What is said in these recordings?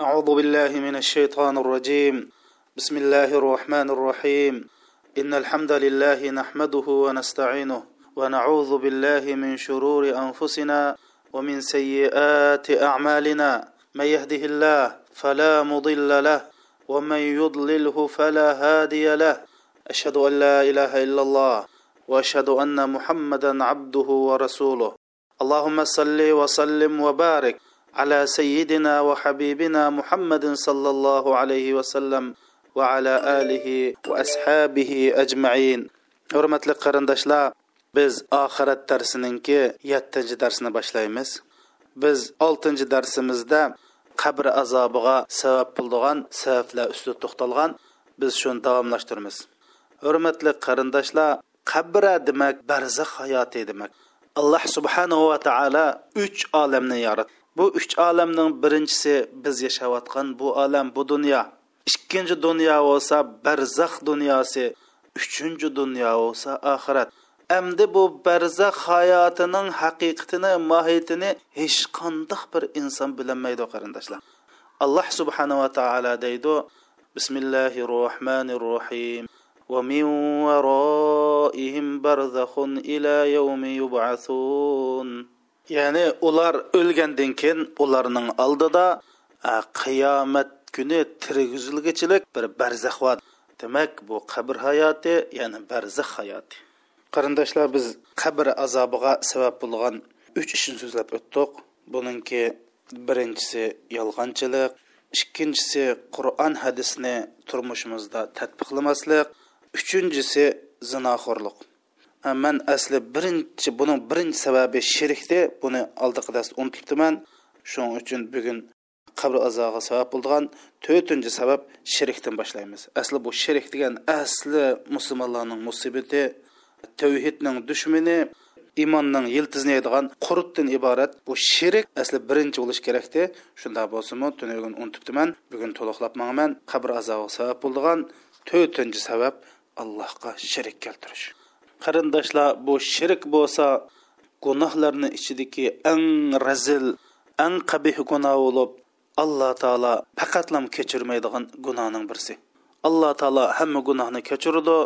أعوذ بالله من الشيطان الرجيم. بسم الله الرحمن الرحيم. إن الحمد لله نحمده ونستعينه ونعوذ بالله من شرور أنفسنا ومن سيئات أعمالنا. من يهده الله فلا مضل له ومن يضلله فلا هادي له. أشهد أن لا إله إلا الله وأشهد أن محمدا عبده ورسوله. اللهم صل وسلم وبارك على سيدنا وحبيبنا محمد صلى الله عليه وسلم وعلى آله وأصحابه أجمعين hurmatli qarindoshlar biz oxirat darsininki yettinchi darsini boshlaymiz biz oltinchi darsimizda qabr azobiga sabab bo'ladigan sabablar ustida to'xtalgan biz shuni davomlashtiramiz hurmatli qarindoshlar qabra demak barzax hayoti demak alloh subhanahu va taolo uch olamni yaratdi bu uch olamning birinchisi biz yashayotgan bu olam bu dunyo ikkinchi dunyo bo'lsa barzax dunyosi uchinchi dunyo bo'lsa oxirat endi bu barzax hayotining haqiqatini mohiyatini hech qandoq bir inson bilolmaydi qarindoshlar alloh subhanava taolo deydi bismillahi rohmanir rohim ومن ورائهم برزخ إلى يوم يبعثون ya'ni ular o'lgandan keyin ularning oldida qiyomat kuni tirgizilgichilik bir barzax bor demak bu qabr hayoti ya'ni barzax hayoti qarindoshlar biz qabr azobiga sabab bo'lgan uch ishni so'zlab o'tdik buningki birinchisi yolg'onchilik ikkinchisi qur'on hadisni turmushimizda tadbiqlamaslik uchinchisi zinoxo'rlik man asli birinchi buning birinchi sababi shirkdi buni oldingi darsda unutibdiman shuning uchun bugun qabr azobiga sabab bo'lgan to'rtinchi sabab shirkdan boshlaymiz. Asli bu shirk degan asli musulmonlarning musibati tavhidning dushmani iymonning yiltiznaydigan qurutdan iborat bu shirk asli birinchi bo'lishi kerakdi shunday bo'lsinmi tunugun unutibdiman bugun to'liqlab manaman qabr azobiga sabab bo'lgan to'rtinchi sabab allohga shirik keltirish. Qarindoshlar bu shirk bo'lsa gunohlarni ichidagi eng razil eng qabih gunoh bo'lib alloh taolo faqatlam kechirmaydigan gunohning birisi. Alloh taolo hamma gunohni kechiradi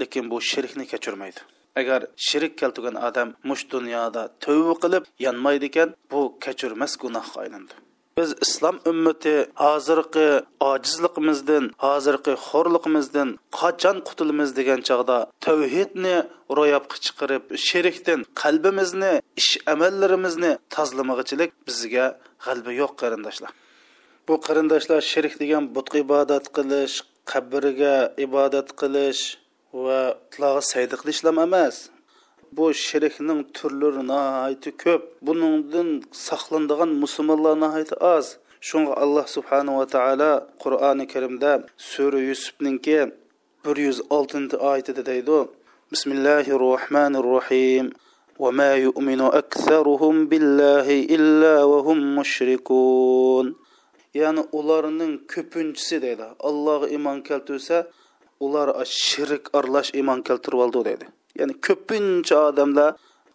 lekin bu shirkni kechirmaydi. Agar shirik keltirgan odam mush dunyoda tavba qilib yonmaydi ekan bu kechirmas gunohga aylandi. Biz islom ummati hozirgi ojizligimizdan hozirgi xo'rligimizdan qachon qutulamiz degan chog'da tavhidni ro'yobga chiqarib sherikdan qalbimizni ish amallarimizni tozlamag'ichilik bizga g'alba yo'q qarindoshlar. Bu qarindoshlar sherik degan butqa ibodat qilish qabriga ibodat qilish va qutlog'i saydi qilishlam emas. bu shirkning turlari nihoyatda ko'p buningdan saqlanadigan musulmonlar nihoyatda oz shunga alloh subhanava taolo qur'oni karimda sura yusufninki bir yuz oltinchi oyatida deydi bismillahi rohmanir rohim وما يؤمن أكثرهم بالله إلا وهم مشركون ya'ni ularning ko'pinchisi deydi allohga iymon keltirsa ular shirk aralash iymon keltirib oldi deydi Ya'ni ko'pincha odamlar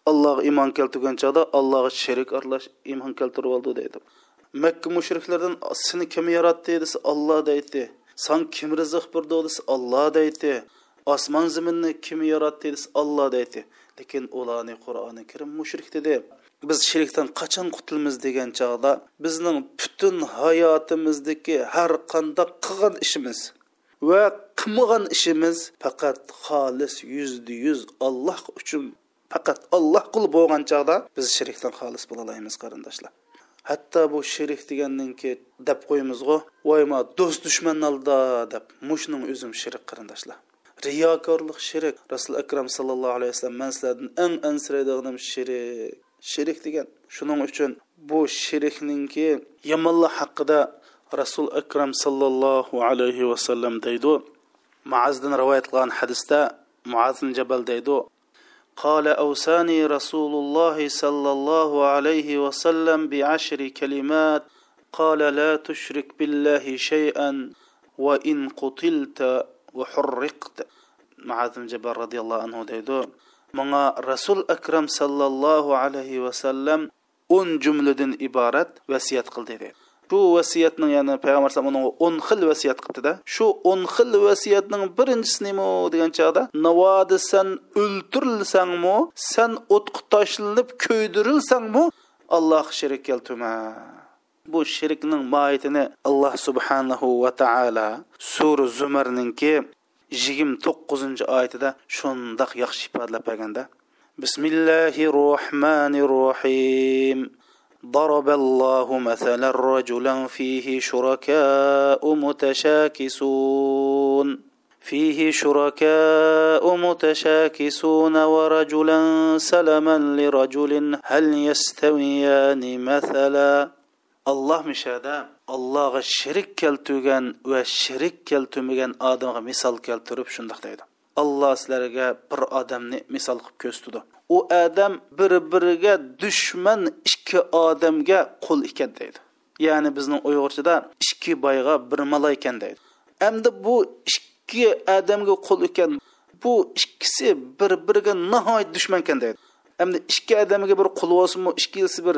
allohga iymon keltirgan chog'da allohga sherik aralash iymon keltirib oldi deydi. Makka mushriklardan seni kim yaratdi desa olloh deydi. San kim rizq berdi desa olloh deydi. Osmon zaminni kim yaratdi desa olloh deydi. Lekin ularni qur'oni karim mushrik dedi. Biz shirkdan qachon qutulamiz degan chog'da bizning butun hayotimizdagi har qanday qilgan ishimiz va qilmagan ishimiz faqat xolis yuzda yuz olloh uchun faqat olloh qul bo'lgan chog'da biz shirkdan xolis bo'la olamiz qarindoshlar. Hatto bu shirik degandanki deb qo'ymizg'u voyma do'st dushman oldida deb mushning o'zim shirik qarindoshlar. Riyokorlik shirik rasul akram sallallohu alayhi vasallam man sizlardan eng ansiraydiganim shirik shirik degan. Shuning uchun bu shirikninki yomonlik haqida rasul akram sallallohu alayhi vasallam deydi muazdan rivoyat qilgan hadisda muazin jabal deydi قال أوساني رسول الله صلى الله عليه وسلم بعشر كلمات قال لا تشرك بالله شيئا وإن قتلت وحرقت. معاذ بن جبل رضي الله عنه ديدو مع رسول أكرم صلى الله عليه وسلم 10 jumladan iborat vasiyat qildi dedi shu vasiyatning ya'ni payg'ambar alayhisalom o'n xil vasiyat qilibdida shu o'n xil vasiyatning birinchisi nima degan chog'da navodi san o'ltirilsangmi san o'tqa tashlanib kuydirilsangmi alloh shirik keltirma bu shirkning moyitini alloh subhanahu va taolo sura zumarninki yigirma to'qqizinchi oyatida shundoq yaxshi ifodalab berganda bismillahi rohmanir rohim ضرب الله مثلا رجلا فيه شركاء متشاكسون فيه شركاء متشاكسون ورجلا سلما لرجل هل يستويان مثلا؟ الله مشادا allohga shirik keltirgan va shirik keltirmagan odamga misol keltirib shundoq deydi alloh sizlarga bir odamni misol qilib ko'rsatdi. U odam bir biriga dushman ikki odamga qul ekan deydi. Ya'ni bizning uyg'urchada ikki boyga bir mala ekan deydi. Endi bu ikki odamga qul ekan bu ikkisi bir biriga nihoyat dushman ekan deydi. Endi ikki odamga bir qul bo'lsinmi ikkisi bir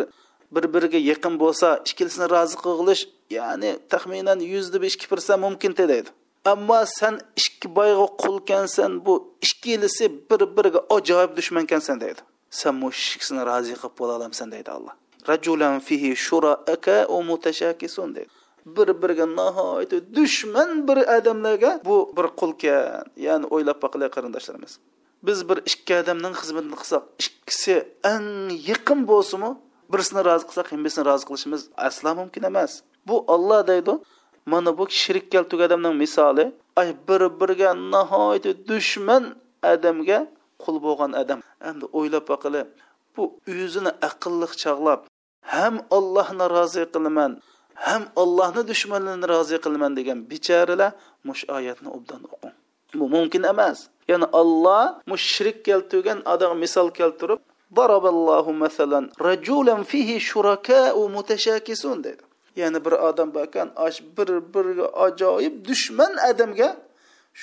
bir biriga yaqin bo'lsa ikkilisini rozi qilish ya'ni taxminan yuzda ikki persent mumkin deydi. Ammo san ikki boyga qulkansan bu ikkilisi bir biriga ajoyib dushmankansan deydi. San bu ikkisini rozi qilib bo'la olamsan deydi alloh rajulan fihi shuraka va mutashakisun deydi. Bir biriga nihoyatda dushman bir odamlarga bu bir qulkan ya'ni o'ylab boqinglar qarindoshlarimiz. Biz bir ikki odamning xizmatini qilsak ikkisi eng yaqin bo'lsinmi birisini rozi qilsak birisini rozi qilishimiz aslo mumkin emas. Bu olloh deydi. Mana bu shirik keltirgan odamning misoli ay bir biriga nihoyatda dushman odamga qul bo'lgan odam endi o'ylab baqili bu o'zini aqlliq chog'lab ham ollohni rozi qilaman ham ollohni dushmanlarini rozi qilaman degan bechoralar mush oyatni obdan o'qing. Bu mumkin emas. Ya'ni olloh mushrik keltirgan odam misol keltirib daraballohu masalan rajulan fihi shurakau mutashakisun dedi. Ya'ni bir odam borkan ash bir biriga ajoyib dushman odamga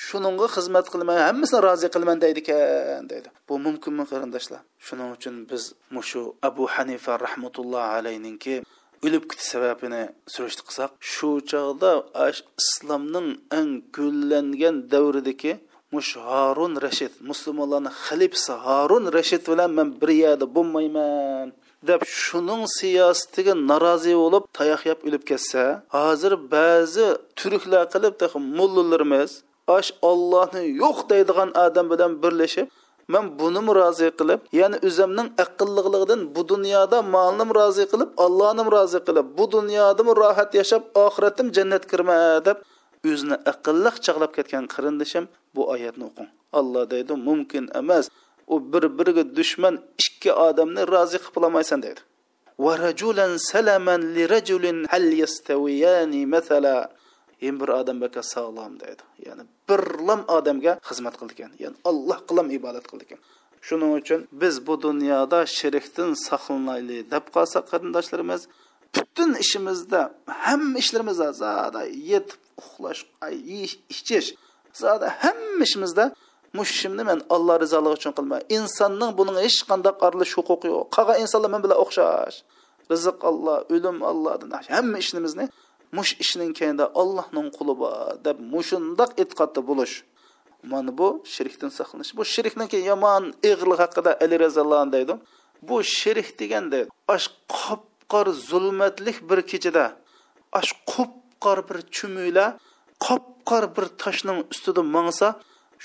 shuningga xizmat qilmay hammasini rozi qilman deydi ekan deydi. Bu mumkinmi qarindoshlar? Shuning uchun biz mushu abu hanifa rahmatullohi alayninki o'lib ketish sababini surishti qilsak shu chog'da islomning eng gullangan davridagi mush harun rashid musulmonlarni xalifasi harun rashid bilan man bir yerda bo'lmayman. Deb shuning siyosatiga norozi bo'lib tayoq yeb o'lib ketsa hozir ba'zi turklar qilib mullalarimiz ash ollohni yo'q deydigan odam bilan birlashib man buni rozi qilib ya'ni o'zimning aqlligligidan bu dunyoda molnim rozi qilib ollohnim rozi qilib bu dunyoda rohat yashab oxiratim jannat kirma deb o'zini aqlliq chaqlab ketgan qarindishim bu oyatni o'qing. Olloh deydi mumkin emas u bir biriga dushman ikki odamni rozi qilib qilolmaysan deydi. Va rajulan salaman li rajulin hal yastawiyani mathala. En bir odam baka sog'lom deydi. Ya'ni birlam odamga xizmat qildi ekan. Ya'ni alloh qilam ibodat qildi ekan. Shuning uchun biz bu dunyoda shirkdan saqlanaylik deb qolsak qarindoshlarimiz butun ishimizda hamma ishlarimizda zada yetib uxlash yeyish ichish zada hamma ishimizda mushimni men alloh rizoligi uchun qilma insonning buning hech qanday aralish huquqi yo'q qolgan insonlar men bilan o'xshash rizq olloh o'lim ollohdan hamma ishimizni mush ishning keyinda allohning quli bor deb mushundoq e'tiqodda bo'lish mana bu shirkdan saqlanish bu shirkniki yomon ig'irlik haqida ali roziyallohu bu shirk deganda qop qor zulmatlik bir kechada qop qor bir chumuyla qop qor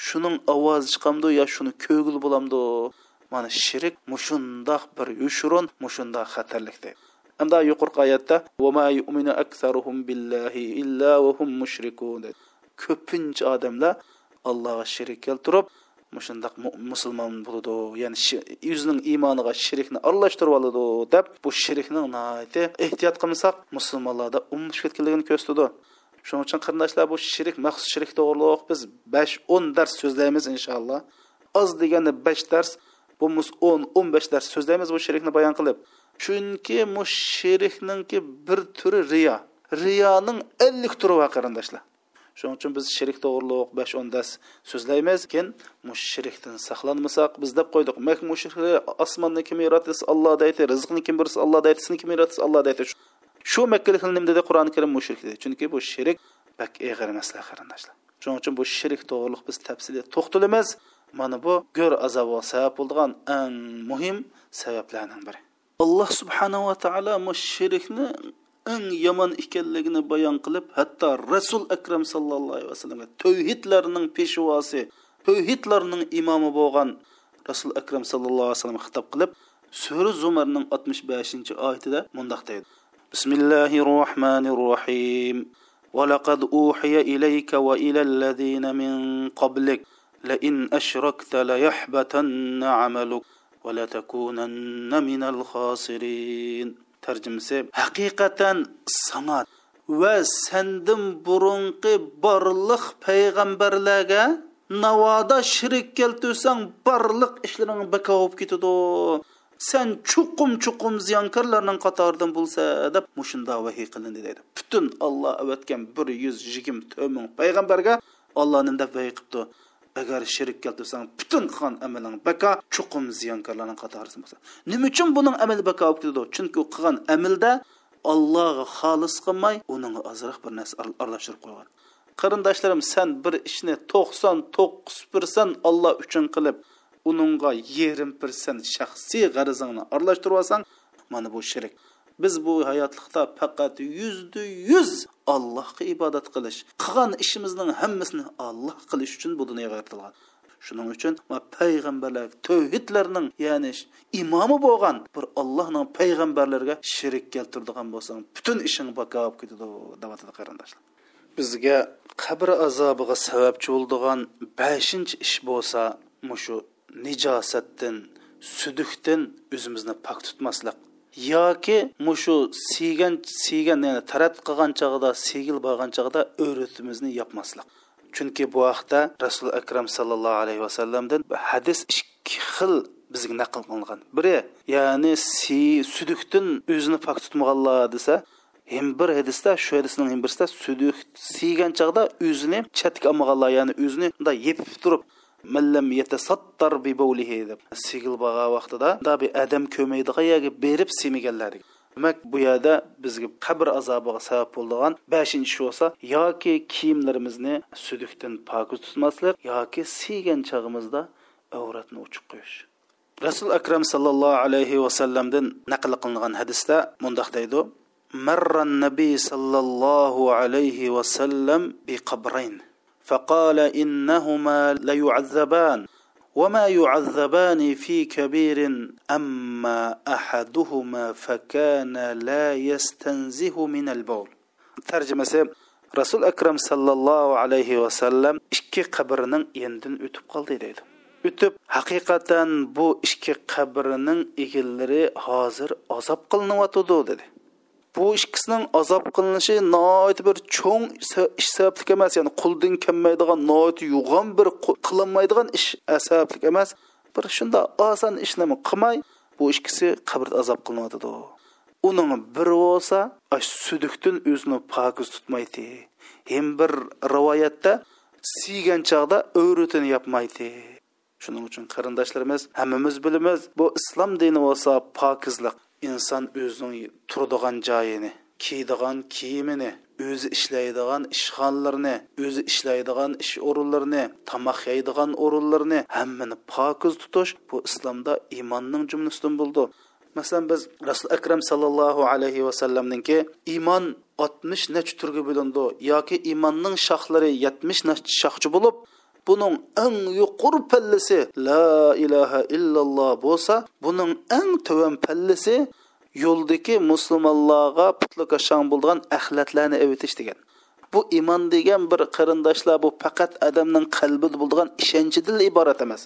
shuning ovozi chiqamdi yo shuni ko'gil bo'lamdi mana shirik mushundoq bir yushurun mushundoq xatarlik deb hamda yuqorqi oyatda ko'pincha odamlar allohga shirik keltirib mushundoq musulmon bo'ladi ya'ni o'zining iymoniga shirikni aralashtirib oladi deb bu shirikni ehtiyot qilmasak musulmonlarda umishib ketganligini ko'rsatadi shuning uchun qarindoshlar bu shirik maxsus shirik to'g'riliq biz besh o'n dars so'zlaymiz inshaalloh oz deganda besh dars bo'lmasa o'n o'n besh dars so'zlaymiz bu shirikni bayon qilib chunki bu shirikninki bir turi riyo riyoning ellik turi bor qarindoshlar shuning uchun biz shirik to'g'riliq besh o'n dars so'zlaymiz keyin mushrikdan saqlanmasak biz deb qo'ydik mak mushrik osmonni kim yaratdi alloh deydi rizqni kim bersa alloh deydi sizni kim yaratdi alloh deydi shu makkaliklar nima dedi qur'oni karim mushrik dedi chunki bu shirik bak eg'ir masala qarindoshlar. Shuning uchun bu shirik to'g'riliq biz tafsili to'xtalamiz. Mana bu go'r azobiga sabab bo'lgan eng muhim sabablarning biri. Alloh subhanava taolo bu shirikni eng yomon ekanligini bayon qilib hatto rasul akram sallallohu alayhi vasallamga tavhidlarning peshvosi tavhidlarning imomi bo'lgan rasul akram sallallohu alayhi vasallam xitob qilib sura zumarning oltmish beshinchi oyatida mundoq deydi. بسم الله الرحمن الرحيم. ولقد أوحي إليك وإلى الذين من قبلك لئن أشركت ليحبتن عملك ولا تكونن من الخاسرين. ترجم سيب حقيقة صمت va sandin burunqi borliq payg'ambarlarga navoda shirik keltirsang borliq ishlaring bika bo'lib ketadi sen chuqum chuqum ziyonkorlarning qatoridan bo'lsa deb mushunda vahiy qilindi deydi butun olloh avatgan bir yuz yigirma ming payg'ambarga olloh nima deb vahiy qilibdi. Agar shirik keltirsang butun qilgan amaling baka chuqum ziyonkorlarning qatorisi bo'lsa. Nima uchun buning amali u qilgan amalda allohga xolis qilmay ozroq bir narsa aralashtirib qo'ygan. Qarindoshlarim sen bir ishni to'qson to'qqiz olloh uchun uningga yarim persent shaxsiy g'arizingni aralashtirib olsang mana bu shirik biz bu hayotlikda faqat yuzda yuz allohga ibodat qilish qilgan ishimizning hammasini alloh qilish uchun bu dunyoga yaratilgan shuning uchun payg'ambarlar tavhidlarning ya'ni imomi bo'lgan bir allohning payg'ambarlariga shirik keltiradigan bo'lsang butun ishing bako bo'lib ketadi deyotadi qarindoshlar bizga qabr azobiga sababchi bo'ladigan beshinchi ish bo'lsa mushu nijosatdan sudukdan o'zimizni pok tutmaslik yoki mushu siygan siygan ya'ni tarat qilgan chog'ida sigil borgan chog'ida o'ritimizni yopmaslik chunki bu vaqtda rasul akram sallallohu alayhi vasallamdan hadis ikki xil bizga naql qilingan. Biri ya'ni si sudukdan o'zini pok tutmaganlar desa hem bir hadisda shu hadisning hem birisida suduk siygan chog'da o'zini chatga olmaganlar ya'ni o'zini bunday yepib turib мәлләм етесаттар би бөлеге деп сигил бага вақтыда да би адам көмейдіға яғы беріп семегенлер демек бұ яда бізге қабір азабыға сәбеп болдыған бәшінші болса яки киімлерімізні сүдіктен пакыз тұтмаслық яки сиген чағымызда әуратын ұчып қойыш расул акрам саллаллаху алейхи уасаламдан нақыл қылынған хадисте мұндақ дейді мәрран наби саллаллаху алейхи уасалам би қабрайн فقال إنهما ليعذبان وما يعذبان في كبير أما أحدهما فكان لا يستنزه من البول ترجمة رسول أكرم صلى الله عليه وسلم ikki qabrining yendan o'tib qoldi deydi o'tib haqiqatan bu ikki qabrining egillari hozir azob qilinyotidi dedi bu ikkisining azob qilinishi noit bir cho'ng ish sabablik emas. Ya'ni quldan kelmaydigan noit yo'g'on bir qilinmaydigan ish sabablik emas. Bir shunda oson ishni qilmay bu ikkisi qabrda azob qilinyotidi uning biri bo'lsa sudukdan o'zini pokiz tutmaydi. Hem bir rivoyatda siygan chog'da o'ritini yopmaydi. Shuning uchun qarindoshlarimiz hammamiz bilamiz bu islom dini bo'lsa pokizlik. Inson o'zining turadigan joyini kiydigan kiyimini o'zi ishlaydigan ishxonalarni o'zi ishlaydigan ish o'rinlarini tomoq yeydigan o'rinlarni hammani pokiz tutish bu islomda iymonning jumlasidan bo'ldi masalan biz rasul akram sallallohu alayhi vasallamninki iymon oltmish necha turga bo'lindi yoki iymonning shoxlari yetmish necha shoxchi bo'lib buning eng yuqori pallisi la ilaha illalloh bo'lsa buning eng tuvan pallisi yo'ldagi musulmonlarga putliga shang bo'lgan axlatlarni evitish degan. Bu iymon degan bir qarindoshlar bu faqat odamning qalbida bo'lgan ishonchidan iborat emas.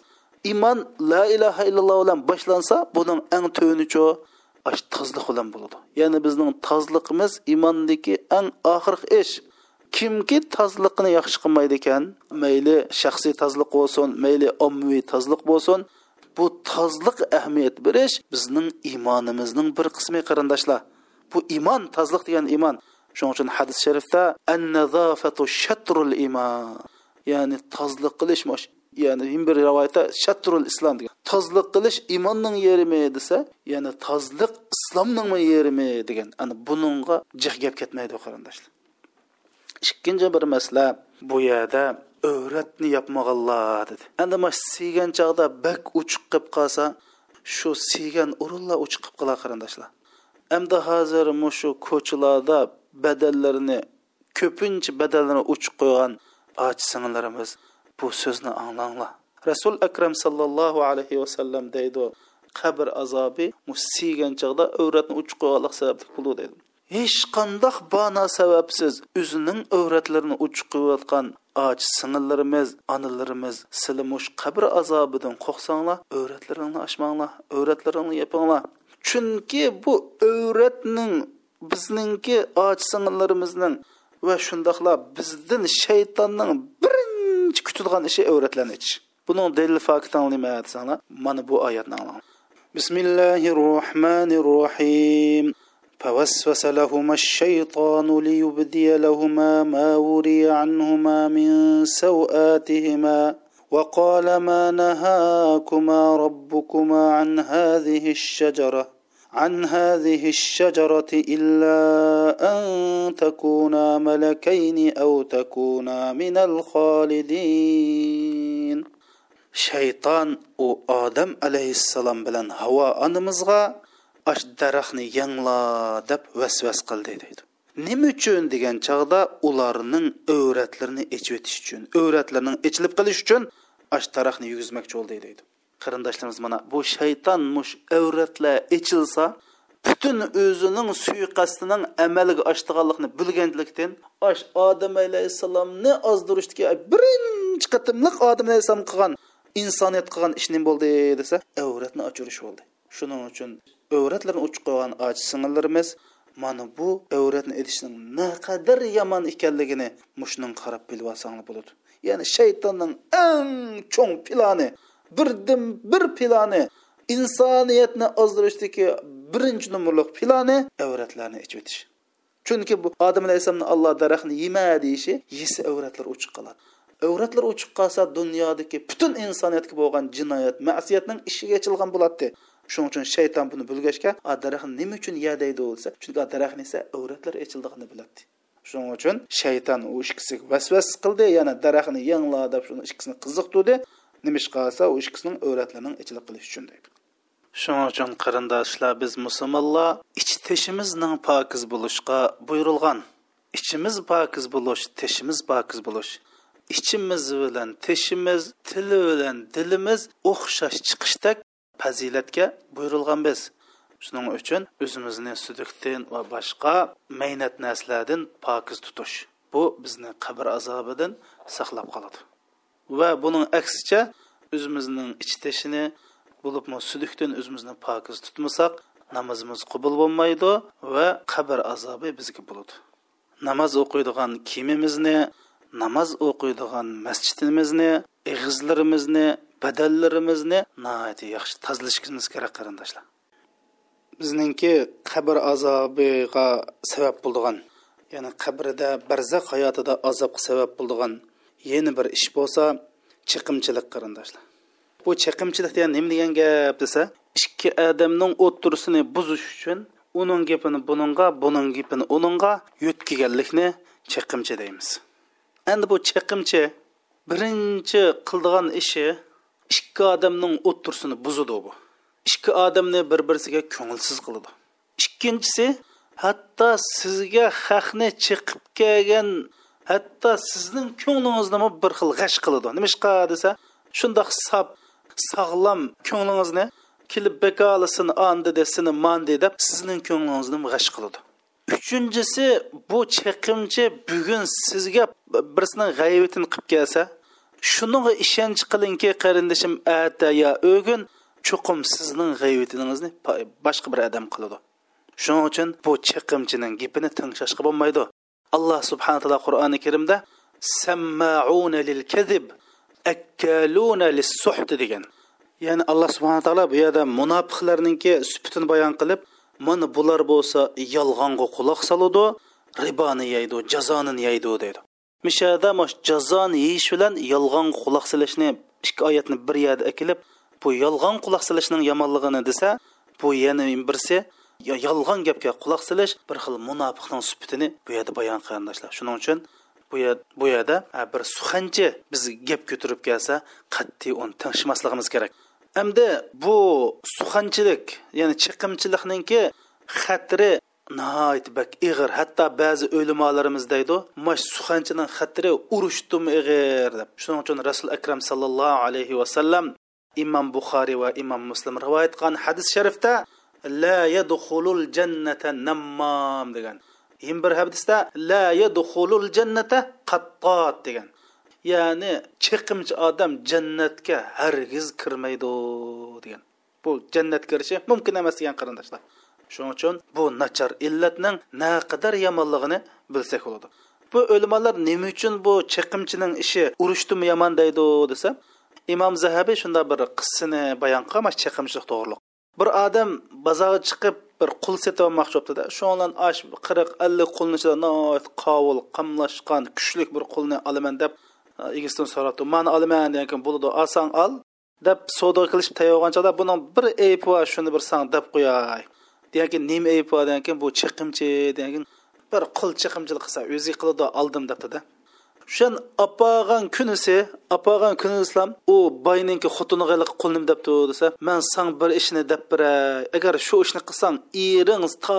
Iymon la ilaha illalloh bilan boshlansa buning eng tuvanicho tozliq bilan bo'ladi. Ya'ni bizning tozliqimiz iymondagi eng oxirgi ish. Kimki tozliqni yaxshi qilmaydi ekan mayli shaxsiy tozliq bo'lsin mayli ommaviy tozliq bo'lsin. Bu tozliq ahamiyat berish bizning iymonimizning bir qismi qarindoshlar. Bu iymon tozliq degan iymon. Shuning uchun hadis sharifda an nazofatu iymon. Ya'ni tozliq qilish ya'ni bir rivoyatda shatrul islom degan. Tozliq qilish iymonning yerimi desa ya'ni tozliq islomning yerimi degan. Ana buningga jih gap ketmaydi qarindoshlar. Ikkinchi bir masala bu yerda o'ratni yapmaganlar dedi. Endi mana siygan chog'da bak uchiq qilib qolsa shu siygan o'rinlar uchiq qilib qolar qarindoshlar. Endi hozir shu ko'chalarda badallarini ko'pincha badallarni uchiq qo'ygan och singillarimiz bu so'zni anglanglar. Rasul akram sallallohu alayhi vasallam deydi qabr azobi siygan chog'da o'ratni uchiq qo'yganlik sababli bo'ldi deydi hech qandoq bano sababsiz o'zining o'ratlarini uchiq qo'yayotgan och singillarimiz onalarimiz sizlar mush qabr azobidan qo'rqsanglar o'ratlaringni ochmanglar o'ratlaringni yopinglar chunki bu o'ratning bizningki och singillarimizning va shundoqla bizdan shaytonning birinchi kutadigan ishi o'ratlarni ichish buning dalil oyatni bismillahi rohmanir rohim فوسوس لهما الشيطان ليبدي لهما ما وري عنهما من سوآتهما وقال ما نهاكما ربكما عن هذه الشجرة عن هذه الشجرة إلا أن تكونا ملكين أو تكونا من الخالدين. شيطان و آدم عليه السلام بلن هوا أنمزغا ash daraxtni yangla deb vasvas qildi deydi nima uchun degan chog'da ularning o'ratlarini echib o'tish uchun o'ratlarning ichilib qilish uchun ash daraxtni yugizmoqchi bo'ldi deydi qarindoshlarimiz mana bu shayton mush o'ratlar ichilsa butun o'zining suiqasdining amalga oshdiganligini bilganlikdan odam alayhissalomni ozdirishga birinchi qatimliq odam alayhissalom qilgan insoniyat qilgan ish bo'ldi desa avratni ochirish bo'ldi shuning uchun avratlarni o'chib qo'ygan och singillarimiz mana bu avratni edishning naqadar yomon ekanligini mushning qarab bilib olsanglar bo'ladi ya'ni shaytonning eng cho'ng plani birdan bir plani insoniyatni ozdirishdagi birinchi nomerlik plani avratlarni ichib o'tish. Chunki bu odam alayhissalomni alloh daraxtni yema deyishi yesa avratlar o'chib qoladi. Avratlar o'chib qolsa dunyodagi butun insoniyatga bo'lgan jinoyat masiyatning ishiga ochilgan bo'ladi shuning uchun shayton buni bilgachga a daraxtni nima uchun ya? deydi bo'lsa chunki a daraxtni esa avratlar echildigini biladi shuning uchun shayton u ikkisiga vasvas qildi yana daraxtni yangla deb shuni ikkisini qiziqtirdi nima ish qilsa u ikkisining avratlarining ichilib qilish uchun deydi. Shuning uchun qarindoshlar biz musulmonlar ich teshimizning pokiz bo'lishga buyurilgan ichimiz pokiz bo'lish teshimiz pokiz bo'lish ichimiz bilan teshimiz tili bilan dilimiz o'xshash chiqishdek fazilatga buyurilgan biz shuning uchun o'zimizni sudukdan va boshqa maynat narsalardan pokiz tutish bu bizni qabr azobidan saqlab qoladi. Va buning aksicha o'zimizning ich teshini bo'libmi sudukdan o'zimizni pokiz tutmasak namozimiz qabul bo'lmaydi va qabr azobi bizga bo'ladi. Namoz o'qiydigan kiyimimizni namoz o'qiydigan masjidimizni ig'izlarimizni badallarimizni nihoyatda yaxshi tozalashimiz kerak qarindoshlar. Bizningki qabr azobiga sabab bo'ldigan ya'ni qabrida barzaq hayotida azobga sabab bo'ldigan yana bir ish bo'lsa chiqimchilik qarindoshlar. Bu chiqimchilik degan nima degan gap desa ikki odamning o'ttirisini buzish uchun uning gapini buningga buning gapini uningga yo'tkiganlikni chiqimchi deymiz. Endi bu chiqimchi birinchi qildigan ishi ikki odamning o'ttirsini buzadi bu. Ikki odamni bir birisiga ko'ngilsiz qiladi ikkinchisi hatto sizga haqni chiqib kelgan hatto sizning ko'nglingizni bir xil g'ash qiladi nimishqa desa shundoq sab sog'lom ko'nglingizni kelib bekolisin andi desini mandi deb sizning ko'nglingizni g'ash qiladi uchinchisi bu chaqimchi bugun sizga birisining g'aybatini qilib kelsa shunga ishonch qilingki qarindishim ata ya o'gin chuqum sizning g'ayvatingizni boshqa bir odam qiladi shuning uchun bu chiqimchining gapini tinglashga bo'lmaydi alloh subhana taolo qur'oni karimda sammauna lil kadib akkaluna lis suht degan ya'ni alloh subhana taolo bu yerda munofiqlarninki sufatini bayon qilib mana bular bo'lsa yolg'onga quloq deydi mishada mosh jazoni yeyish bilan yolg'on quloq silishni ikki oyatni bir yerda akilib bu yolg'on quloq solishning yomonligini desa bu yana birsi yolg'on gapga quloq solish bir xil munofiqning sifatini bu yerda bayon qarindoshlar. Shuning uchun bu bu yerda bir suxanchi biz gap ko'tarib kelsa qat'iy uni tinglashmasligimiz kerak. Hamda bu suxanchilik ya'ni chiqimchilikninki xatri nihoyat bak ig'ir. Hatto ba'zi o'limolarimiz deydi mash suxanchining xatiri urushdimi ig'ir deb. Shuning uchun rasul akram sallallohu alayhi vasallam imom buxoriy va imom muslim rivoyat qilgan hadis sharifda la yadxulul jannata nammam degan. Yin bir hadisda la yadxulul jannata qattot degan. Ya'ni chiqimchi odam jannatga hargiz kirmaydi degan. Bu jannatga kirishi mumkin emas degan qarindoshlar. Shuning uchun bu nachar illatning naqadar yomonligini bilsak bo'ladi. Bu o'limalar nima uchun bu chiqimchining ishi urushdimi yomon deydi desa imom zahabiy shunda bir qissani bayon qilgan chiqimchilik to'g'riliq. Bir odam bozorga chiqib bir qul setib olmoqchi bo'libdida shu bilan osh qirq ellik qulni ichida qovul qamlashgan kuchlik bir qulni olaman deb egisidan so'rabdi mani olaman degan bo'ladi olsang ol deb savdo qilishib tayyorgan chog'da buning bir aybi bor shuni bir san deb qo'yay. Degan keyin nima ayb bor degan keyin bu chiqimchi degan keyin bir qul chiqimchilik qilsa o'zi qiladi oldim debdida shun opag'an kunisi opag'an kuni islom u boyninki xotiniga qulnim debdi desa man san bir ishni deb biray agar shu ishni qilsang ering to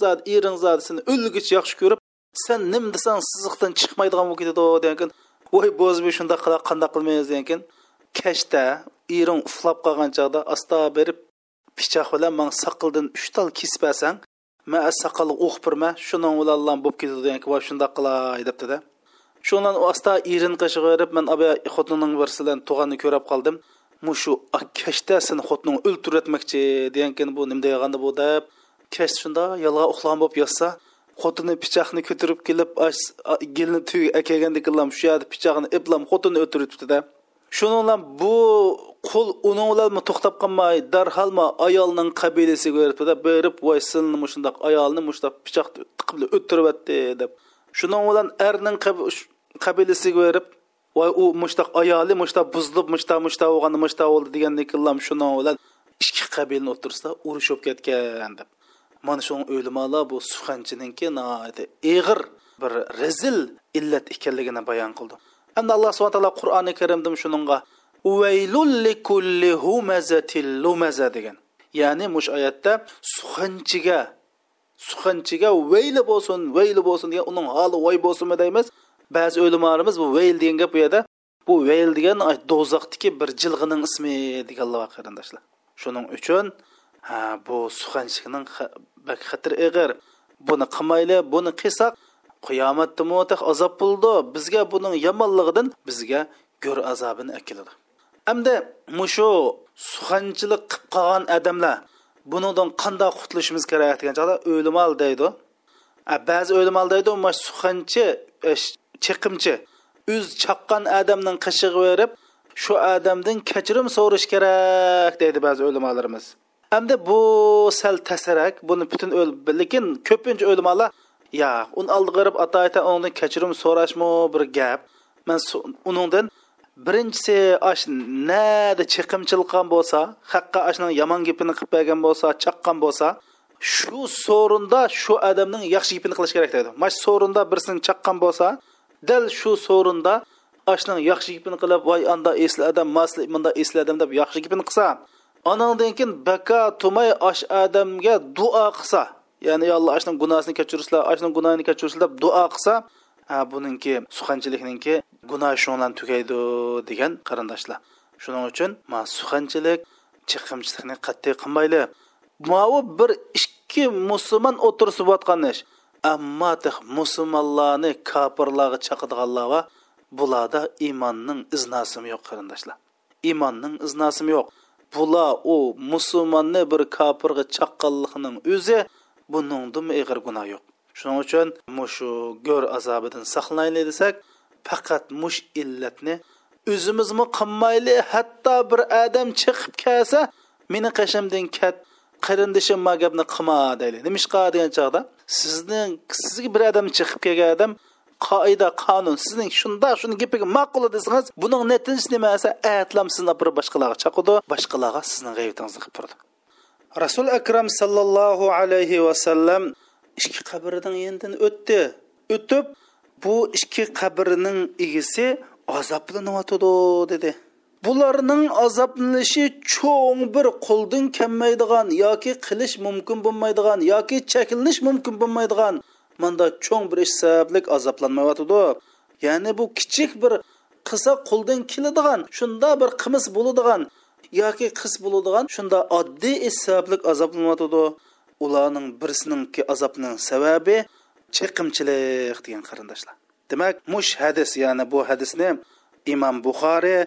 zot ering zot seni o'lgich yaxshi ko'rib sen nim desang siziqdan chiqmaydigan bo'lib ketadi degan keyin voy bo'zbi shundoq qila qandoq qilmaymiz? degan keyin kashda ering uxlab qolgan chog'da asta berib pichoq bilan man saqildan uch tal kesib olsang man saqalni o'qib birma shuning bo'lib ketadi degan voy shundoq qilay debdida shundan asta irin qishg'irib man abi xotinning birsidan tug'anni ko'rib qoldim mushu kashda seni xotining o'ltirib etmoqchi degan keyin bu nima deganda bu deb kash shunda yolg'a uxlagan bo'lib yotsa xotini pichoqni ko'tarib kelib gelni tuy akagandek shu yerda pichoqni iplam xotini o'tiribdida shuning bilan bu qul uning bilan to'xtab qolmay darholma ayolning qabilasiga berib voy silni shundoq ayolni mushtaq pichoq tiqib o'ttiryapti deb. Shuning bilan erning qabilasiga berib voy u mushtaq ayoli mushtaq buzilib mushtaq mushtaq bo'lganda mushtaq bo'ldi degandan keyin shuning bilan ikki qabilni o'tirsida urushib ketgan deb. Mana shu o'limalar bu suxanchininki ig'ir bir rezil illat ekanligini bayon qildi. Alloh subhana taolo qur'oni karimda shuningga vaylul likulli humazatil lumaza degan ya'ni mush oyatda suxanchiga suxanchiga vayli bo'lsin vayli bo'lsin degan uning holi voy bo'lsinmi deymiz ba'zi o'limalarimiz bu vayl degan gap bu yerda bu vayl degan do'zaxdagi bir jilg'ining ismi deganlar qarindoshlar shuning uchun ha bu suxanchining bak xatir ig'ir buni qilmayli buni qilsak qiyomatda mutaq azob bo'ldi. Bizga buning yomonligidan bizga go'r azobini akiladi. Hamda mushu suxanchilik qilib qolgan odamlar bunidan qanday qutulishimiz kerak degan chog'da o'limol deydi. Ba'zi o'limol deydi suxanchi e, chiqimchi. O'z chaqqan odamning qishig'i berib shu odamdan kechirim so'rash kerak deydi ba'zi o'limolarimiz hamda bu sal tasarak buni butun lekin ko'pincha o'limolar Ya, uni oldiga qarab ata undan kechirim so'rashmi bir gap. Man uningdan birinchisi ash nada chiqimchilik bo'lsa haqqa ashning yomon gapini qilib bergan bo'lsa chaqqan bo'lsa shu so'rinda shu odamning yaxshi gapini qilish kerak deydi. Mash so'rinda birsini chaqqan bo'lsa dal shu so'rinda ashning yaxshi gapini qilib voy anda esli odam masli bunda esli odam deb yaxshi gapini qilsa anandan keyin baka tumay ash odamga duo qilsa ya'ni yo alloh ashning gunohini kechirsinlar ashning gunohini kechirsin deb duo qilsa ha buningki suxanchilikninki gunoh shu bilan tugaydi degan qarindoshlar. Shuning uchun ma suxanchilik chiqimchilikni qat'iy qilmayli. Mavu bir ikki musulmon o'tirsib yotgan ish. Ammo musulmonlarni kofirlarga chaqirdiganlar va bularda iymonning iznasimi yo'q qarindoshlar. Iymonning iznasimi yo'q. Bular u musulmonni bir kofirga chaqqanlikning o'zi buningdimi ig'ir gunoh yo'q. Shuning uchun mushu go'r azobidan saqlanaylik desak faqat mush illatni o'zimizmi qilmayli hatto bir odam chiqib kelsa meni qashimdan kat qarindishim ma gapni qilma deyli nimishqa degan chog'da? Sizning sizga bir odam chiqib kelgan odam qoida qonun sizning shunda shuni gapiga ma'qul desangiz buning natijasi nima esa atlam sizni bir boshqalarga. Chaqudi boshqalarga sizning g'aybatingizni qilib turdi. Rasul akram sallallohu alayhi vasallam ikki qabrdan yendan o'tdi. O'tib bu ikki qabrning egisi azoblanyotidi dedi. Bularning azoblanishi cho'ng bir qo'ldan kelmaydigan yoki qilish mumkin bo'lmaydigan yoki chekilish mumkin bo'lmaydigan manda cho'ng bir ish sabablik azoblanmayotidi ya'ni bu kichik bir qilsa qo'ldan keladigan shunda bir qimiz bo'ladigan yoki qis bo'ladigan shunda oddiy ish sabablik azoblanyotidi ularning birisininki azobning sababi chiqimchilik degan qarindoshlar. Demak mush hadis ya'ni bu hadisni imom buxoriy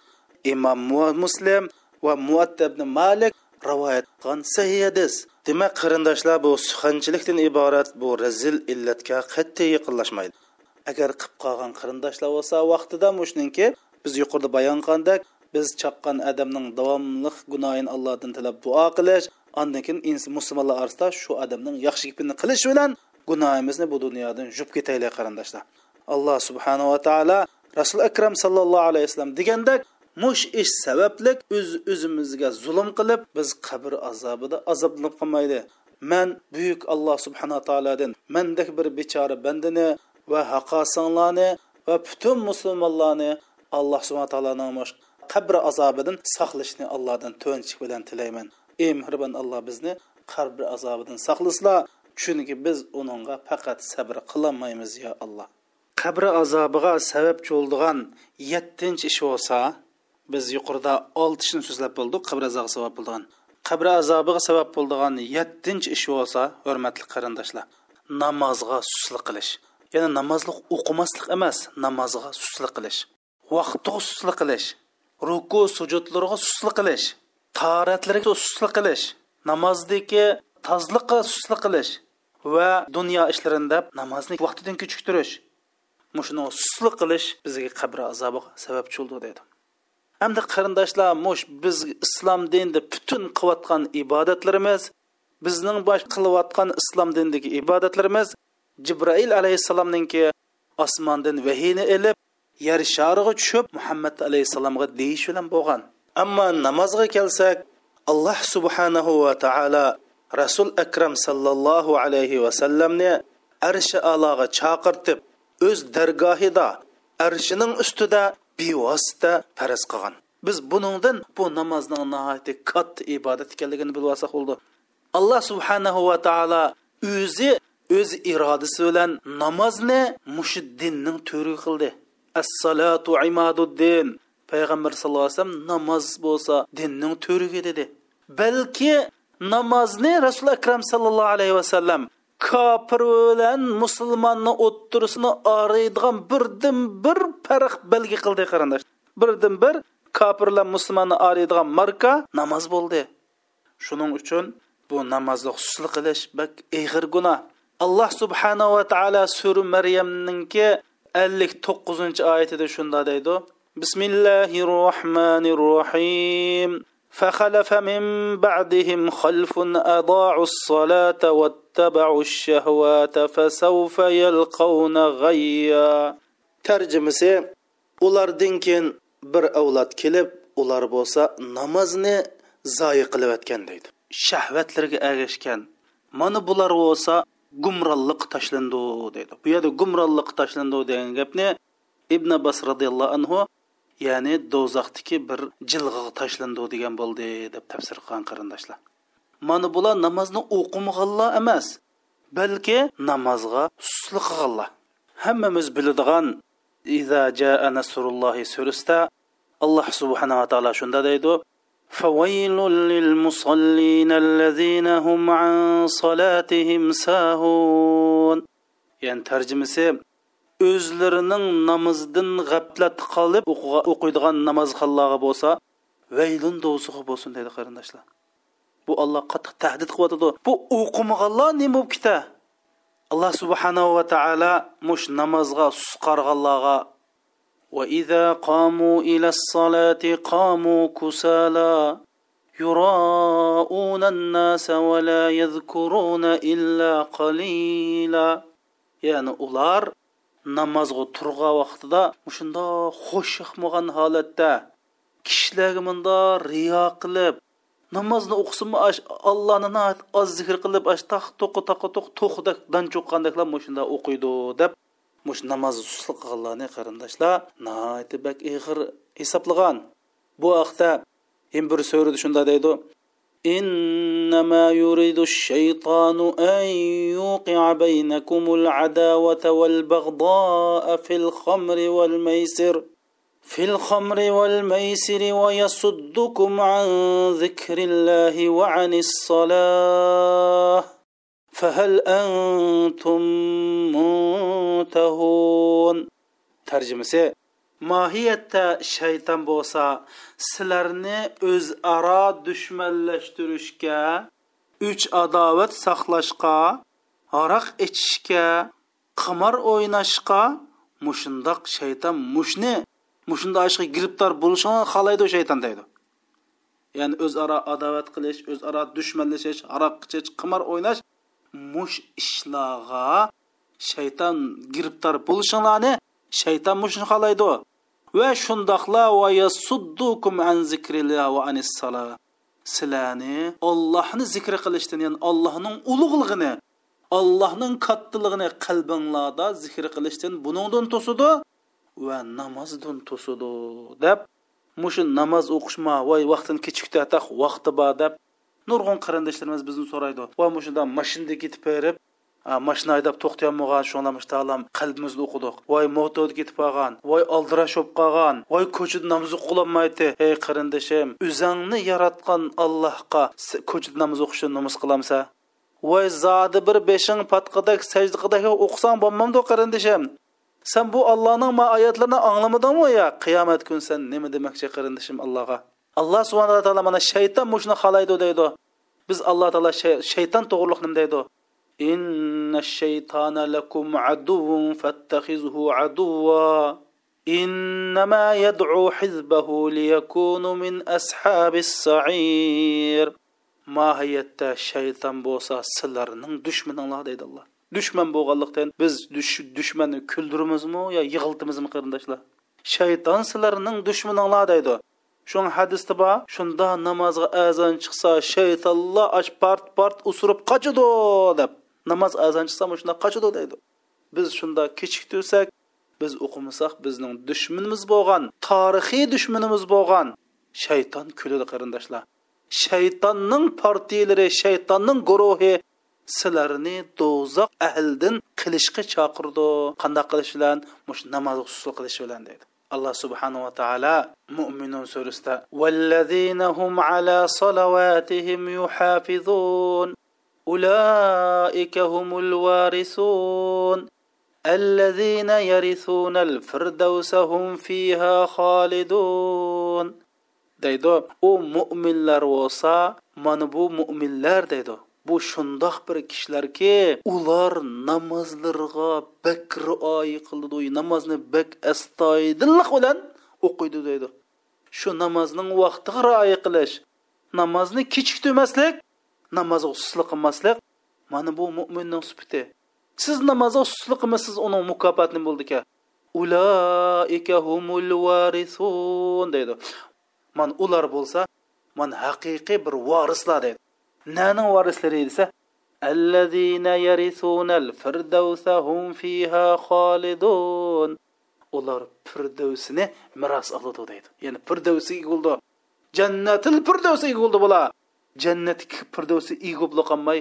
imom muslim va muatta ibn malik rivoyat qilgan sahih hadis. Demak qarindoshlar bu suxanchilikdan iborat bu razil illatga qat'iy yaqinlashmaydi. Agar qilib qolgan qarindoshlar bo'lsa vaqtida mushningki biz yuqorida bayon qilgandek biz chaqqan odamning davomli gunohini allohdan tilab duo qilish andan keyin musulmonlar orasida shu odamning yaxshi gapini qilish bilan gunohimizni bu dunyodan yuvib ketaylik qarindoshlar alloh subhanava taolo rasul akram sallallohu alayhi vasallam degandek mush ish sabablik o'z uz o'zimizga zulm qilib biz qabr azobida azoblanib qolmaydi. Man buyuk alloh subhanaa taolodan mandek bir bechora bandini va haqosinglarni va butun musulmonlarni alloh subhana taoloning qabr azobidan saqlashni allohdan to'nchik bilan tilayman. Ey mehribon alloh bizni qabr azobidan saqlaslar chunki biz uningga faqat sabr qilolmaymiz yo alloh. Qabr azobiga sababchi bo'ldigan yettinchi ish bo'lsa biz yuqorida olti ishni so'zlab bo'ldik qabr azobiga sabab bo'ldigan qabr azobiga sabab bo'ldigan yettinchi ish bo'lsa hurmatli qarindoshlar namozga suslik qilish. Ya'ni namozlik o'qimaslik emas namozga suslik qilish. Vaqtga suslik qilish. Ruku sujudlarga suslik qilish taratlarga suslik qilish namozdagi tozliqqa suslik qilish va dunyo ishlarida namozni vaqtidan kechiktirish mushuni suslik qilish bizga qabr azobiga sababchi bo'ldi deydi hamda qarindoshlar mush biz islom dinida butun qilayotgan ibodatlarimiz bizning bosh qilayotgan islom dinidagi ibodatlarimiz jibroil alayhissalomninki osmondan vahiyni ilib yer shariga tushib muhammad alayhissalomga deyish bilan bo'lgan. Ammo namozga kelsak alloh subhanahu va taolo rasul akram sallallohu alayhi vasallamni arshi aloga chaqirtib o'z dargohida arshining ustida bevosita faraz qilgan. Biz buningdan bu namozning nihoyatda katta ibodat ekanligini bilib olsak bo'ldi. Alloh subhanahu va taolo o'zi o'z irodasi bilan namozni mushu dinning to'ri qildi. As-salatu imaduddin. Payg'ambar sallallohu alayhi vasallam namoz bo'lsa dinning to'rigi dedi. Balki namozni rasul akram sallallohu alayhi vasallam kofir bilan musulmonni o'ttirisini oraydigan birdan bir farq belgi qildi qarindosh. Birdan bir kofirlar musulmonni oraydigan marka namoz bo'ldi. Shuning uchun bu namozni xususli qilish bak ig'ir gunoh alloh subhanava taolo sura maryamninki ellik to'qqizinchi oyatida shunda deydi bismillahi rohmanir rohim فخلف من بعدهم خلف أضاعوا الصلاة واتبعوا الشهوات فسوف يلقون غيا ترجمسي ulardan keyin bir avlod kelib ular bo'lsa namozni zoyi qilayotgan deydi shahvatlarga ergashgan mana bular bo'lsa gumronliq tashlandi deydi bu yerda gumronliq tashlandi degan gapni ibn abbas roziyallohu anhu ya'ni do'zaxdiki bir jilg'aga tashlandi degan bo'ldi deb tafsir qilgan qarindoshlar. Mana bular namozni o'qimaganlar emas balki namozga suslik qilganlar. Hammamiz biladigan iza jaa surasida alloh subhanava taolo shunda deydi فويل للمصلين الذين هم عن صلاتهم ساهون يعني ترجمة o'zlarining namozidan g'aflat qilib o'qiydigan namozxonlarga bo'lsa vaylun do'zaxi bo'lsin deydi qarindoshlar bu olloh qattiq tahdid qilyotidi bu o'qimaganlar nima bo'lib keta alloh subhanahu va taolo mush namozga susqarganlarga وإذا قاموا إلى الصلاة قاموا كسالى يراءون الناس ولا يذكرون إلا قليلا يعني ular namozga turgan vaqtida shunda xush yoqmagan holatda kishilarga bunda riyo qilib namozni o'qisinmi allohni oz zikr qilib ash taq to'qi taqa to'q to'qdak dan cho'qqandaklar shunda o'qiydi deb mush namoz susli qilganlarni qarindoshlar naiti bak ig'ir hisoblagan bu haqda ham bir so'rida shunda deydi إنما يريد الشيطان أن يوقع بينكم العداوة والبغضاء في الخمر والميسر. في الخمر والميسر ويصدكم عن ذكر الله وعن الصلاة. فهل أنتم منتهون ترجمة mohiyatda shayton bo'lsa sizlarni o'zaro dushmanlashtirishga uch adovat saqlashga aroq ichishga qimor o'ynashga mushundoq shayton mushni mushunda ishga giribtor bo'lishini xohlaydi shayton deydi ya'ni o'zaro adovat qilish o'zaro dushmanlashish aroq ichish qimor o'ynash mush ishlarga shayton giribtor bo'lishinglarni shayton mushni xohlaydi va shundoqla va yasuddukum an zikrillah va anis sala sizlarni ollohni zikr qilishdan ya'ni allohning ulug'lig'ini allohning kattalig'ini qalbinglarda zikr qilishdan buningdan to'sidi va namozdan to'sidi deb mushu namoz o'qishma voy vaqtini kechikdi vaqti bor nurg'un qarindoshlarimiz bizni so'raydi voy mushunda mashinada ketib berib mashina haydab to'xtayolmagan shunlamush taolam qalbimizni o'qidik voy motorda ketib qolgan voy oldirash bo'lib qolgan voy ko'chada namoz o'qiolmaydi ey qarindoshim o'zingni yaratgan allohga ko'chada namoz o'qishni nomus qilamsa voy zodi bir beshing patqidak sajdiqidak o'qisang bo'lmamdi qarindoshim sen bu allohning ma oyatlarini anglamadingmi ya qiyomat kun sen nima demoqchi qarindoshim allohga alloh subhanala taolo mana shayton mushuni xohlaydi deydi. Biz alloh taolo shayton to'g'riliqni deydi. Inna shaytona lakum aduvun fattahizhu aduva innama yad'u hizbahu liyakunu min ashabis sa'ir. Mohiyatda shayton bo'lsa sizlarning dushmaninglar deydi alloh dushman bo'lganlikdan biz dushmanni я yig'iltimizmi qarindoshlar shayton sizlarning dushmaninglar deydi. Шон хадисте ба, шунда намазга азан чыкса, шайтанлар аш парт-парт усурып качыды деп. Намаз азан чыкса, мошунда качыды дейді. Біз шунда кечиктүрсәк, біз оқымасақ, біздің дүшмініміз болған, тарихи дүшмініміз болған шайтан күледі қарындашлар. Шайтанның партиялары, шайтанның гурухи sizlarni дозақ ahlidan qilishga chaqirdi qanday qilish bilan mush namoz usul qilish الله سبحانه وتعالى مؤمن سرستا والذين هم على صلواتهم يحافظون. أولئك هم الوارثون. الذين يرثون الفردوس هم فيها خالدون. دايدو أو مؤمن لار وصا مؤمن لار دايدو. Bu shundoq bir kishilarki ular namozlarga bak rioya qildi namozni bak astoydillik bilan o'qiydi deydi. Shu namozning vaqtiga rioya qilish namozni kechiktirmaslik namozga suslik qilmaslik mana bu mo'minning sifati siz namozga suslik qilmasangiz uning mukofoti nima bo'ldika. Ulaika humul varisun deydi. Man ular bo'lsa man haqiqiy bir varislar deydi. Naning varislari desa allazina yarisunal firdavsa hum fiha xolidun ular firdavsini miros oladi deydi. Ya'ni firdavsi bo'ldi jannatil firdavsi bo'ldi bular jannat firdavsi egibli qolmay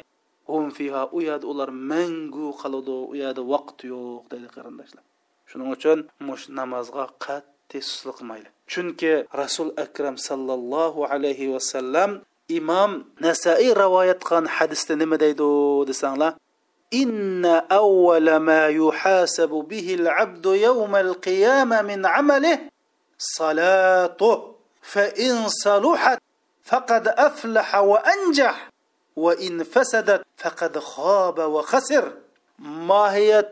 hum fiha u yerda ular mangu qoladi u yerda vaqt yo'q deydi qarindoshlar. Shuning uchun mush namozga qat'iy suslik qilmaydi chunki rasul akram sallallohu alayhi vasallam imom nasaiy rivoyat qilgan hadisda nima deydi desanglar إن أول ما يحاسب به العبد يوم القيامة من عمله صلاته فإن صلحت فقد أفلح وأنجح وإن فسدت فقد خاب وخسر. ما هي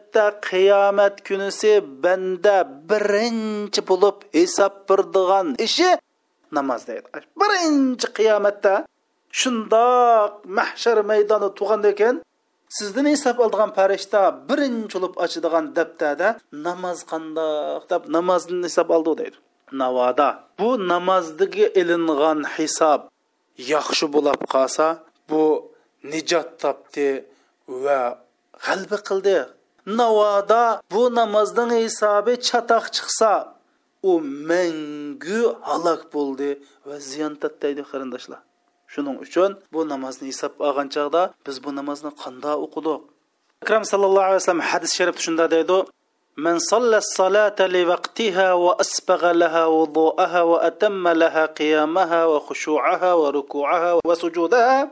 قيامة كنسي بند برنج بلوب إساب بردغان إشي namoz deydi. Birinchi qiyomatda shundoq mahshar maydoni tug'anda ekan sizdan hisob oladigan farishta birinchi bo'lib ochadigan daftarda namoz qandoq deb namozni hisob oldi deydi. Navoda. Bu namozdagi ilingan hisob yaxshi bo'lib qolsa bu nijot topdi va g'alba qildi. Navoda bu namozning hisobi chatoq chiqsa u mangu halok bo'ldi va ziyon tatdaydi qarindoshlar shuning uchun bu namozni hisob olgan chog'da biz bu namozni qanday o'qidik akram sallallohu alayhi vasallam hadis sharifda shunda deydi من صلى الصلاة لوقتها وأسبغ لها وضوءها وأتم لها قيامها وخشوعها وركوعها وسجودها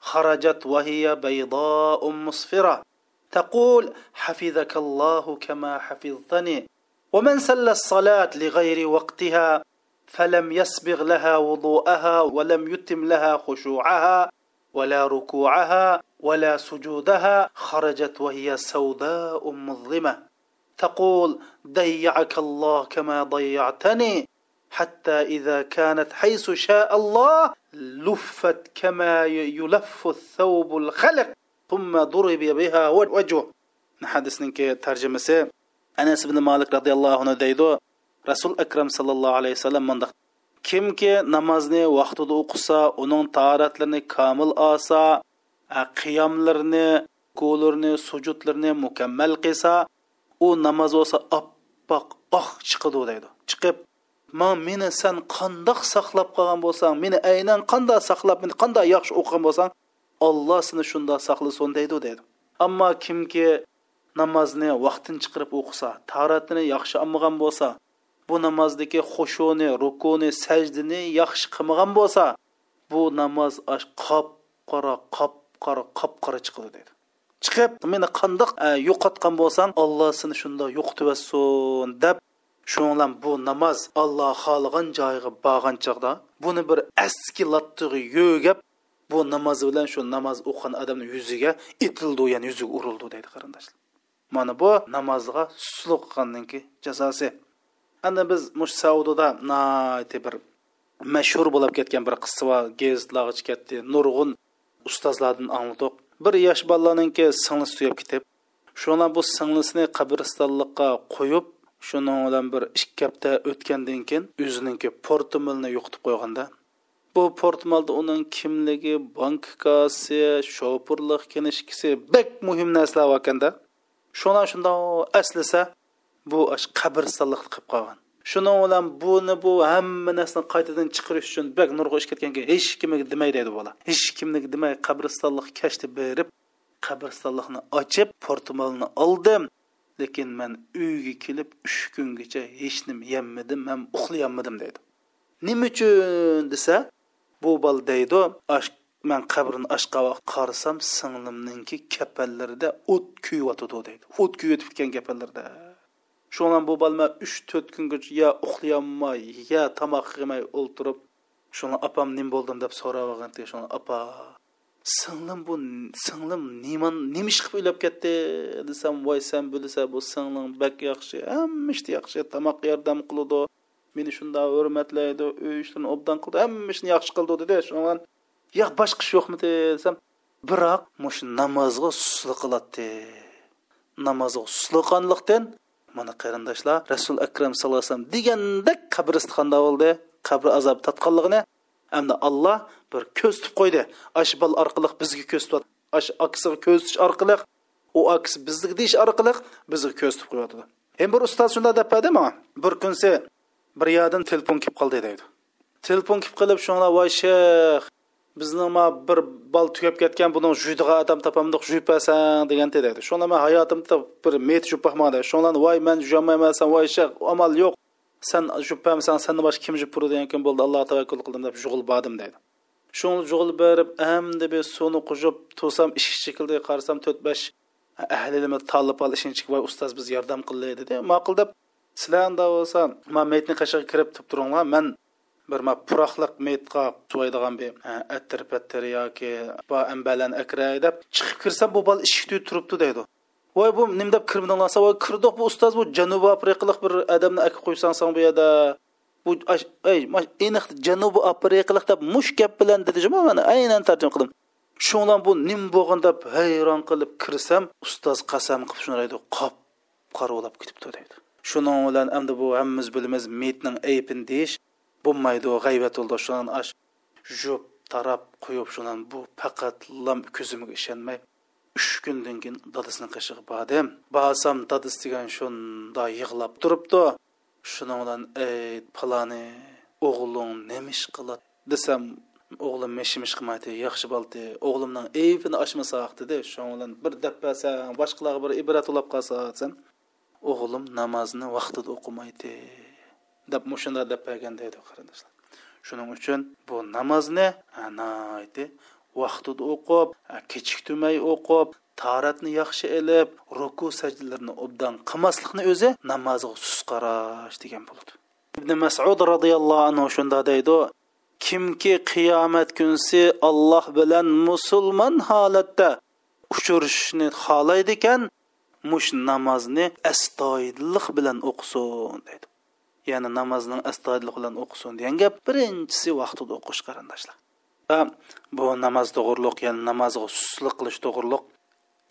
خرجت وهي بيضاء مصفرة تقول حفظك الله كما حفظتني ومن سل الصلاة لغير وقتها فلم يسبغ لها وضوءها ولم يتم لها خشوعها ولا ركوعها ولا سجودها خرجت وهي سوداء مظلمة. تقول ضيعك الله كما ضيعتني حتى إذا كانت حيث شاء الله لفت كما يلف الثوب الخلق ثم ضرب بها وجهه. حدثنك ترجمة انس anas ibn molik roziyallohu anhu deydi rasul akram sallallohu alayhi vasallam mundoq kimki namozni vaqtida o'qisa uning taoratlarini komil olsa qiyomlarni ko'larni sujudlarni mukammal qilsa u namoz bo'lsa oppoq oq chiqadi deydi. Chiqib man meni san qandoq saqlab qolgan bo'lsang meni aynan qanday saqlab meni qanday yaxshi o'qigan bo'lsang olloh seni shunda saqlasin deydi dedi ammo kimki namozni vaqtini chiqirib o'qisa taratini yaxshi olmagan bo'lsa bu namozdagi xushuni rukuni sajdini yaxshi qilmagan bo'lsa bu namoz qop qora qop qora qop qora chiqadi dedi. Chiqib meni qandoq e, yo'qotgan bo'lsang olloh seni shundoq yo'qotibassin deb shunlan bu namoz olloh xohlagan joyiga borgan chog'da buni bir eski lattig'i yo'gab bu namoz bilan shu namoz o'qigan odamni yuziga itildi ya'ni yuziga urildi deydi qarindoshlar. Mana bu namozga keyin jazosi. Ana biz mush saudida nayti bir mashhur bo'lib ketgan bir qissa bor gazetlarga nurg'un ustozlardan angladiq bir yosh bolalarniki singlisi tuyab ketib shuna bu singlisini qabristonlikqa qo'yib shuning bilan bir ikki hafta o'tgandan keyin o'ziniki portmalni yo'qotib qo'yganda bu portmalda uning kimligi bank kassi shopurlik kinishkisi bek muhim narsalar ekanda shuna shundoq aslasa bu qabristonlikni qilib qolgan shuning bilan buni bu hamma narsani qaytadan chiqarish uchun bak nurg'a ish ketganki hech kimga demay deydi bola hech kimga demay qabristonlik kashti berib qabristonlikni ochib portmalni oldim lekin man uyga kelib uch kungacha hech nima yemadim ham uxlayolmadim deydi nima uchun desa bu bol deydi man qabrini ochgan vaqt qarasam singlimninki kapallarida o't kuyyotidi deydi o't kuyib ketgan kapallarda shundan bu balma uch to'rt kungacha yo uxlayolmay yo tomoq yemay o'ltirib shuni opam nim bo'ldim deb so'rab shuni opa singlim bu singlim nima nima ish qilib o'ylab ketdi desam voy san bilsa bu singling yaxshi hamma ishda yaxshi tomoq yordam qiladi meni shundoq hurmatlaydi uy ishlarni obdan qildi hamma ishni yaxshi biroq mush namozga suslik qiladi namozga susliqanlikdan mana qarindoshlar rasul akram sallallohu alayhi vasallam degandek qabristonda bo'ldi qabri azob tatqanligini hamda alloh bir ko'z tutib qo'ydi ash bal orqali bizga ko'z tutadi ash aksiga ko'z tutish orqali u aks bizniki deyish orqali bizga ko'z tutib qo'yadi endi bir ustoz shunday deb berdi manga bir kunsi bir yerdan telefon kelib qoldi deydi telefon kelib qilib shunlar voy shayx bizni ma bir bal tugab ketgan buni juydiga odam topamdiq juypasan degan dedi shunda man hayotimda bir met jupahmadi. Shundan voy man juyolmaymansan voy shaq amal yo'q. San jupamisan sandan boshqa kim jupur degan kun bo'ldi alloh tavakkul qildim deb jug'il bordim deydi shuni jug'il berib endi bir suvni qujib tursam ish shekilda qarasam to'rt besh ahlilimi talib ol ishinchi voy ustoz biz yordam qilaylik dedi. Ma'qul deb sizlar bo'lsa man metni qashig'iga kirib turib turinglar man bir puraqlıq puroqliq metqa bir e, attir pattir yoki bo ambalan akray deb chiqib kirsam bu bola eshikda turibdi deydi. Voy bu nim deb kirmadinglarsa voy kirdiq bu ustoz bu janubiy afrikalik bir odamni akib qo'ysang san bu yerda. Bu ey aniq janubiy afrikalik deb mush gap bilan dedi mana aynan tarjima qildim. Shundan bu nim bo'lgan deb hayron qilib kirsam ustoz qasam qilib shuni qop qarolab ketibdi deydi. Shuning bilan endi bu hammamiz bilamiz metning aybini deyish болмайды ғайбат болды шунан аш жоп тарап қойып шунан бұл пақат лам көзімге ішенмей үш күнден кейін дадысының қышығы бадем басам дадыс деген шонда йығылап тұрыпты шұныңдан ей паланы оғылың неміш қылады десем оғылым мешіміш қылмайды яқшы балды оғлымның ейіпін ашмасақ деді шоңылын бір дәппәсең башқалағы бір ибрат ұлап қалса сен оғлым намазыны уақытыда оқымайды deb mushunda deb bergan deydi qarindoshlar. Shuning uchun bu namozni anayti vaqtida o'qib kechiktirmay o'qib taratni yaxshi ilib ruku sajdalarni obdan qilmaslikni o'zi namozga sus qarash degan bo'ladi ibn masud roziyallohu anhu shunda deydi kimki qiyomat kunsi alloh bilan musulmon holatda uchrashishni xohlaydi ekan mush namozni astoydillik bilan o'qisin deydi. ya'ni namozning astoydillik bilan o'qisin degan gap birinchisi vaqtida o'qish qarindoshlar bu namoz to'g'riliq ya'ni namozga suslik qilish to'g'riliq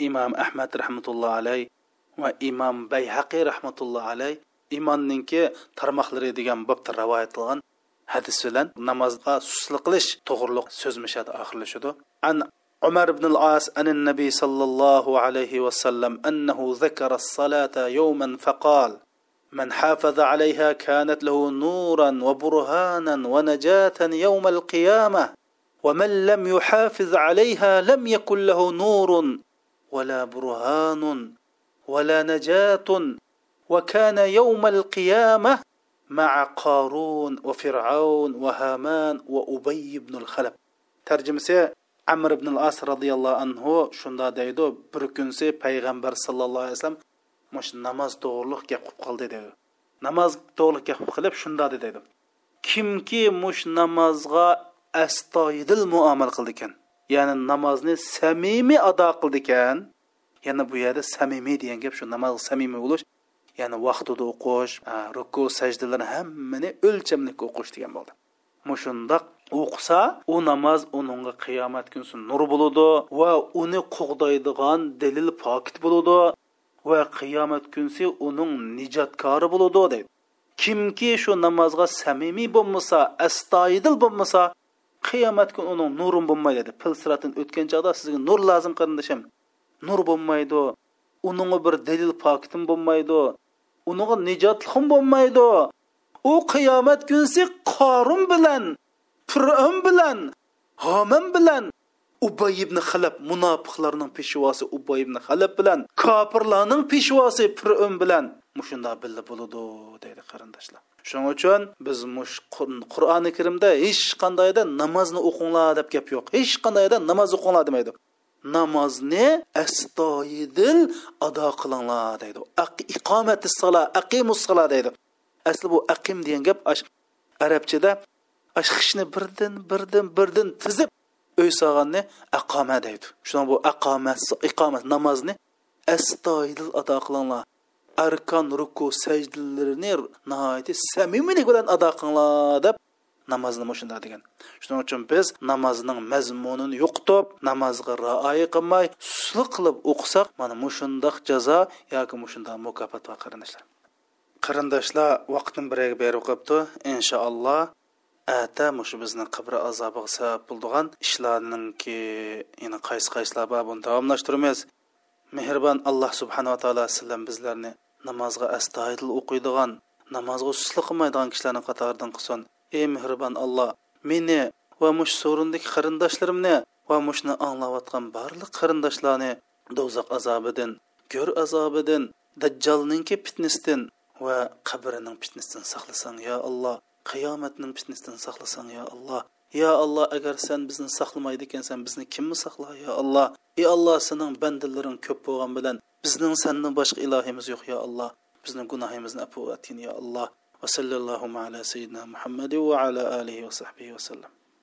imom ahmad rahmatullohi alayh va imom bayhaqiy rahmatullohi alayh imonninki tarmoqlari degan bobda rivoyat qilgan hadis bilan namozga suslik qilish to'g'riliq so'zmishadi oxirlashadi an عمر بن العاص عن النبي صلى الله عليه وسلم أنه ذكر الصلاة يوما فقال من حافظ عليها كانت له نورا وبرهانا ونجاة يوم القيامة ومن لم يحافظ عليها لم يكن له نور ولا برهان ولا نجاة وكان يوم القيامة مع قارون وفرعون وهامان وأبي بن الخلب ترجمة عمر بن العاص رضي الله عنه شندا deydi bir kunsi payg'ambar sallallohu alayhi vasallam mush namoz to'g'riliq gap qilib qoldi dedi. Namoz to'g'riliq gap qilib shunda dedi kimki mush namozga astoydil muomala qildi ekan. Ya'ni namozni samimiy ado qildi ekan. Yana bu yerda samimiy degan gap shu namoz samimiy bo'lish ya'ni vaqtida o'qish ruku sajdalarni hammani o'lchamlik o'qish degan bo'ldi. Mushundoq o'qisa u namoz uningga qiyomat kunsi nur bo'ladi va uni qug'daydigan dalil pokit bo'ladi va qiyomat kunsi uning nijotkori bo'ladi deydi kimki shu namozga samimiy bo'lmasa astoydil bo'lmasa qiyomat kuni uning nurim bo'lmaydi dedi pil o'tgan chog'da sizga nur lozim qarindoshim nur bo'lmaydi uningga bir dalil pokitim bo'lmaydi uningga nijotliqim bo'lmaydi. U qiyomat kunsi qorin bilan fir'on bilan homan bilan ubay ibn halab munofiqlarning peshvosi ubay ibn halab bilan kofirlarning peshvosi fir'un bilan mushunda billa bo'ladi deydi qarindoshlar. Shuning uchun biz mush qur'oni karimda hech qandayda namozni o'qinglar deb gap yo'q. Hech qandayda namoz o'qinglar demaydi. Namozni astoydil ado qilinglar deydi. Iqomati sala aqimus sala deydi. Asli bu aqim degan gap arabchada ashqishni birdan birdan birdan tizib solganni aqoma deydi shuna bu aqomat iqomat namozni astoydil ado qilinglar arkan ruku sajdalarini nihoyatda samimiylik bilan ado qilinglar deb namozni mushunda degan shuning uchun biz namozning mazmunini yo'qotib namozga rioya qilmay suslik qilib o'qisak mana mushundoq jazo yoki mushundoq mukofot va qarindoshlar qarindoshlar vaqtni biriga berib qo'yibdi inshaalloh Әтә мушы безнең кабр азабыга сәбәп булдыган эшләрнең ке енді қайсы қайсылар бар, буны дәвамлаштырмыз. Мехрибан Аллаһ субхана ва тааля біздерді намазға намазга астайдыл оқыйдыган, намазга суслы кылмайдыган кишләрнең катардан кылсын. Эй мехрибан Аллаһ, мине ва муш сорындагы кырындашларымны ва мушны аңлап аткан барлық кырындашларны дозак азабыдан, гөр азабыдан, дәҗҗалныңки фитнестен ва кабрының фитнестен сақласаң я Аллаһ. qiyomatning fitnasidan saqlasang yo alloh. Yo alloh agar san bizni saqlamaydi ekansan bizni kimni saqla yo alloh? Ey alloh sening bandalaring ko'p bo'lgan bilan bizning sandan boshqa ilohimiz yo'q yo alloh. Bizni gunohimizni afu etgin yo alloh. Va sallallohu ala sayyidina muhammadi va ala alihi va sahbihi vasallam